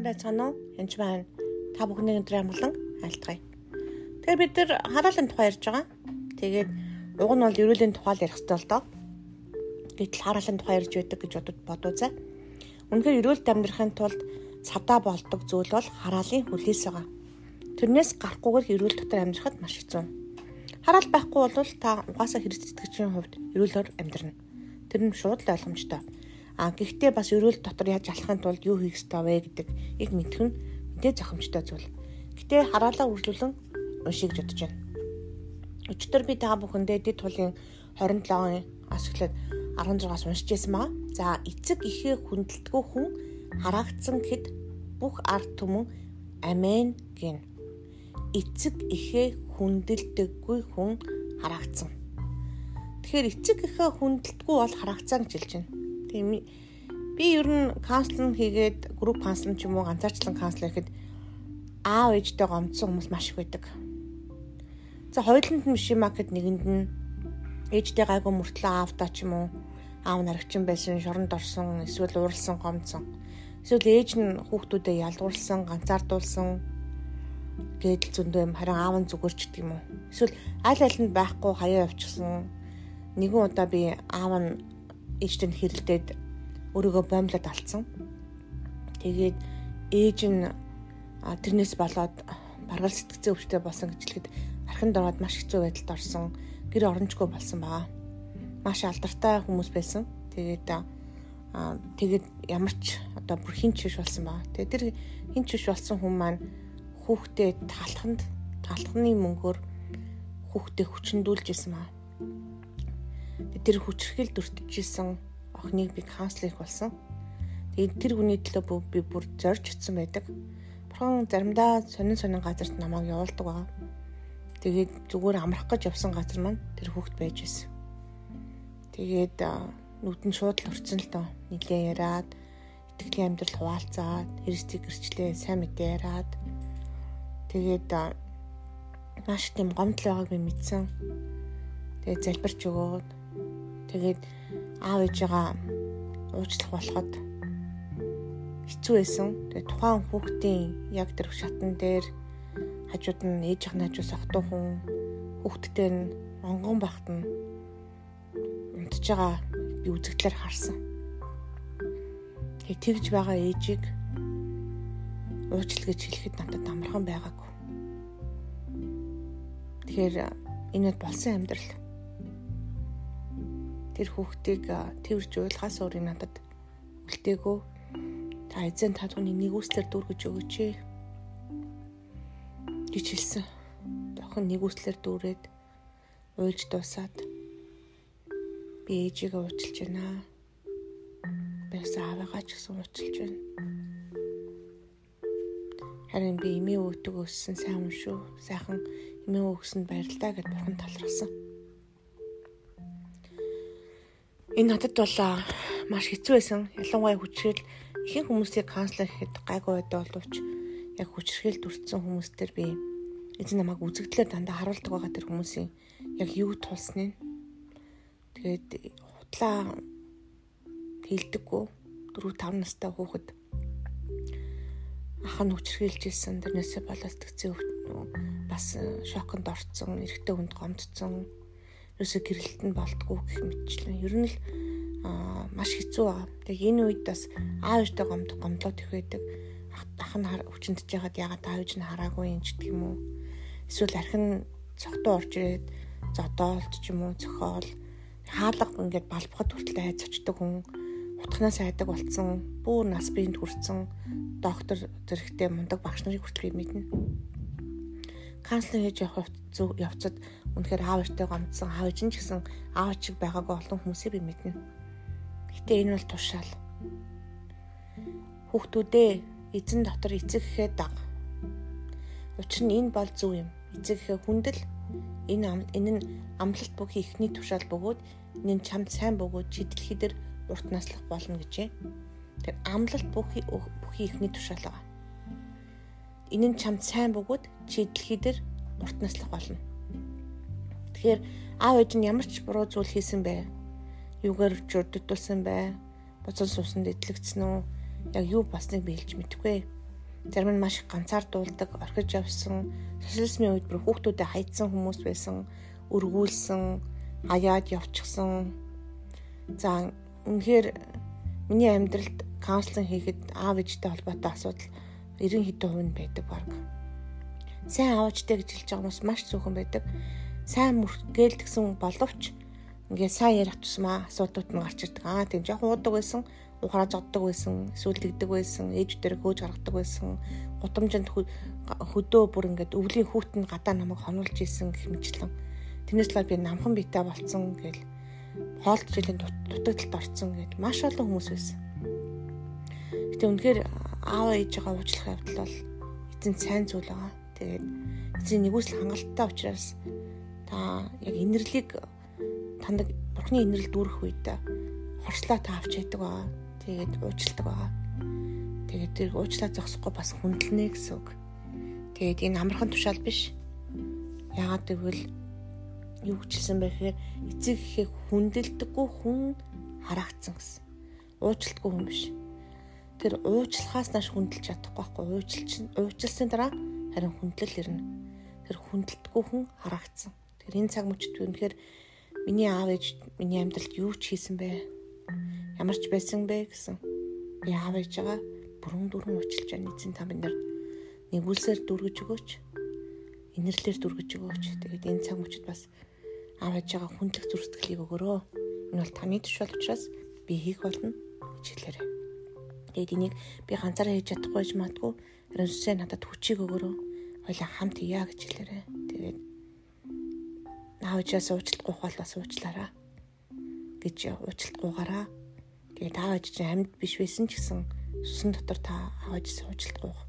сайн байцгаана уу? Энд байна. Та бүхний өдрийн амгалан айлтгая. Тэгэхээр бид нар хараалын тухай ярьж байгаа. Тэгээд уг нь бол ерөөлийн тухай л ярих хэрэгтэй л доо. Гэтэл хараалын тухай ярьж байдаг гэж бодоо зай. Үнэхээр ерөөлд амьдрахын тулд садаа болдог зүйл бол хараалын хүлээс байгаа. Тэрнээс гарахгүйгээр ерөөл дотор амьдрахад маш хэцүү. Хараал байхгүй бол та угаасаа хэрэгцээтгэжийн хувьд ерөөлөөр амьдрна. Тэр нь шууд л ойлгомжтой. А гэхдээ бас өрөөл дотор яаж алахын тулд юу хийх ёстой вэ гэдэг их мэдэх нь мэдээ зохимжтой зүйл. Гэтэ хараалаа үржүүлэн уншиг гэж бодож байна. Өчигдөр би та бүхэндээ дэд тулын 27-ын ас эхлээд 16-аас уншиж байсан баа. За эцэг ихээ хүндэлтгүү хүн хараагдсан гэд бүх ард түмэн амен гин. Эцэг ихээ хүндэлдэггүй хүн хараагдсан. Тэгэхээр эцэг ихээ хүндэлтгүү бол хараагдсан гэж хэлж байна. Тийм би ер нь каунслинг хийгээд групп каунслинг ч юм уу ганцаарчлан каунслинг хийхэд аав ээжтэй гомдсон хүмүүс маш их байдаг. За хоёуланд нь биш юм а гэхэд нэгэнд нь ээжтэй гайгүй мөртлөө аавдаа ч юм уу аав нарагчин байсан шоронд орсон эсвэл ууралсан гомдсон. Эсвэл ээж нь хүүхдүүдэд ялгуулсан, ганцаардуулсан гэдэл зөндөө юм харин аав нь зүгээр ч гэдэг юм уу. Эсвэл аль нь байхгүй хаяа явчихсан. Нэгэн удаа би аав нь ээжтэй хэрэлдээд өөрийгөө боомлоод алдсан. Тэгээд ээж нь тэрнээс болоод баргал сэтгцэн өвчтэй болсон гэж хэлэхэд архинд ороод маш хэцүү байдалд орсон. Гэр орончгүй болсон байгаа. Маш алдартай хүмүүс байсан. Тэгээд аа тэгээд ямар ч одоо бүр хинч биш болсон байгаа. Тэгээд тэр хинч биш болсон хүн маань хүүхдээ талханд талхны мөнгөөр хүүхдээ хүчндүүлж исэн баа тэр хүчрхэл дүртжсэн охиныг би каунслинг болсон. Тэгээд тэр хүний төлөө би бүр зорж утсан байдаг. Бурхан заримдаа сонин сонин газарт намайг явуулдаг байгаа. Тэгээд зүгээр амрах гэж явсан газар маань тэр хүүхд байж байсан. Тэгээд нүдэн шууд л урцсан л доо. Нилээ яраад итгэлийн амьдрал хуваалцаад, Христийг гэрчлээ, сайн мэдээ яраад тэгээд маш тийм гомдол байгааг би мэдсэн. Тэгээд залбирч өгөөд Тэгээд аав ээжээгаа уучлах болоход хэцүү байсан. Тэгээд тухайн хүүхдийн яг тэр шатан дээр хажууд нь ээж ах найжуус охтуу хүн хүүхдтэй нь онгон багт нь унтж байгаа би үзэгдлэр харсан. Тэгээд тэгж байгаа ээжийг уучлал гэж хэлэхэд надад амархан байгаагүй. Тэгэхээр энэ болсон амьдрал тэр хүүхдийг тэрж уйлахаас өөр надад үлдээгөө та эзэн та түүний нэгүслэр дүүргэж өгөөч гэж хэлсэн. Охин нэгүслэр дүүрээд уйлж дуусаад би ээжигээ уучлж байна. Бэс аавыгаа ч гэсэн уучлж байна. Харин би эмээ өвдөг өссөн сайн юм шүү. Сайхан эмээ өгсөнд баярлалаа гэд бурхан талархсан. Энэ надад бол маш хэцүү байсан. Ялангуяа хүчрэл ихэнх хүмүүсийг канцлер гэхэд гайгүй байдаг боловч яг хүчрхэл дүрцсэн хүмүүстэр би эзэн намайг үзэгдлээр дандаа харуулдаг байгаа тэр хүмүүсийн яг юу тулсныг. Тэгээд хутлаа хилдэггүй 4 5 настай хүүхэд ах нь хүчрхийлжсэн. Тэрнээсээ болоод тгцээ бас шоконд орцсон, эрэгтэй хүнд гомдсон ерөөсө гэрэлт нь болтгүй гэх мэтчлэн ер нь л маш хэцүү байгаа. Тэгээ энэ үед бас аав ээжтэй гомд гомдлоод их байдаг. Ах нь өвчнөж ягаад ягаад аав ээж нь хараагүй юм ч гэх юм уу. Эсвэл архин цогтуу орж ирээд зодоолт ч юм уу цохоол хаалга ингээд балбахад хүртэл айц очдөг хүн утхнаас айдаг болцсон бүр нас биенд хүрсэн доктор зэрэгтэй мундаг багш нарыг хүртэл мэднэ канцлер хийж явах явцад үнэхээр аав ээжтэй гомдсон аав ээж нь ч гэсэн аав чиг байгаагүй олон хүмүүсийг би мэднэ. Гэтэ энэ бол тушаал. Хүүхдүүдээ эзэн дотор эцэг гэхэд даг. Учир нь энэ бол зөв юм. Эцэг гэхэд хүндэл энэ энэ нь амлалт бүхий ихний тушаал бөгөөд энэ нь чамд сайн бөгөөд чидлэхий дээр урт наслах болно гэжээ. Тэр амлалт бүхий бүхий ихний тушаал байгаа. Энэ нь чамд сайн бөгөөд чи дэлхий дээр урт наслах болно. Тэгэхээр аав ээж нь ямар ч буруу зүйл хийсэн бэ? Юугаар чөрдөлтүүлсэн бэ? Буцан суусанд идлэгдсэн үү? Яг юу басныг би хэлж мэдэхгүй. зарим нь маш ганцаардуулдаг, орхиж явсан, социализмын үед бүр хүүхдүүдэд хайцсан хүмүүс байсан, өргүүлсэн, хаяад явчихсан. За үнэхээр миний амьдралд каунслинг хийхэд аав ээжтэй холбоотой асуудал 90 хэдэн хувь нь байдаг баг. Сайн аавчтай гэж хэлж байгаа хүмүүс маш зөвхөн байдаг. Сайн мөргээлдгсэн боловч ингээд сайн ярих тусмаа асуудлууд нь гарч ирдэг. Аа тийм жоохон уудаг байсан ухраа зоддог байсан, эсвэл тэгдэг байсан, ээж дээр хөөж гаргадаг байсан, гутамжинд хөдөө бүр ингээд өвлийн хүүтэн гадаа намайг хонуулж исэн гэх мэтлэн. Тэрнээс л би намхан битэй болцсон гэл хоолт жилийн дутагдалд орцсон гэд маш олон хүмүүс байсан. Гэтэ үнэхээр аав ээжигээ уучлах явдал бол эзэн сайн зүйл байгаа. Тэгээд эзэн нэгүсэл хангалттай учраас та яг инэрлийг танд бурхны инэрл дүүрэх үед хорслоо та авч яадаг байгаа Тэгээд уучладаг байгаа. Тэгээд тэр уучлаа зогсохгүй бас хүндэлнэ гэсэн үг. Тэгээд энэ амархан тушаал биш. Яагаад гэвэл юу гэжсэн бэ гэхээр эцэг ихийг хүндэлдэггүй хүн харагдсан гэсэн. Уучлалтгүй хүн биш. Тэр уучлахаас нааш хүндэлж чадахгүй байхгүй. Уучлалч уучлсан дараа харин хүндлэл ирнэ. Тэр хүндэлдэггүй хүн харагдсан. Тэр энэ цаг мөчд үнэхээр миний аав ээж миний амьдралд юу ч хийсэн бэ? ямар ч байсан бэ гэсэн. Би аав ээжгаа бүрэн дүрэн уучлж байна эзэн та бид нар нэгүүлсээр дүргэж өгөөч. Инэрлэр дүргэж өгөөч. Тэгээд энэ цаг мөчид бас аав ээжгаа хүндлэх зүрх сэтгэлийг өгөрөө. Энэ бол таны тушаал учраас би хийх болно гэж хэлээрэй. Тэгээд энийг би ганцаараа хийж чадахгүй ч матгүй Ерөнхийдөө надад хүчийг өгөрөө. Хойлоо хамт ия гэж хэлээрэй. Тэгээд наавчаас уучлалт гуйх бол бас уучлаараа гэж уучлалт гуйгараа Тэгээд аав ээж чинь амьд биш байсан ч гэсэн сусан дотор та аав ээж суучлах гоох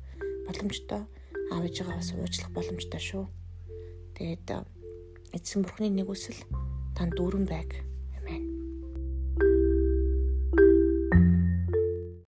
боломжтой. Аав ээжээ бас уучлах боломжтой шүү. Тэгээд эзэн бурхны нэг үсэл танд дүүрэн байг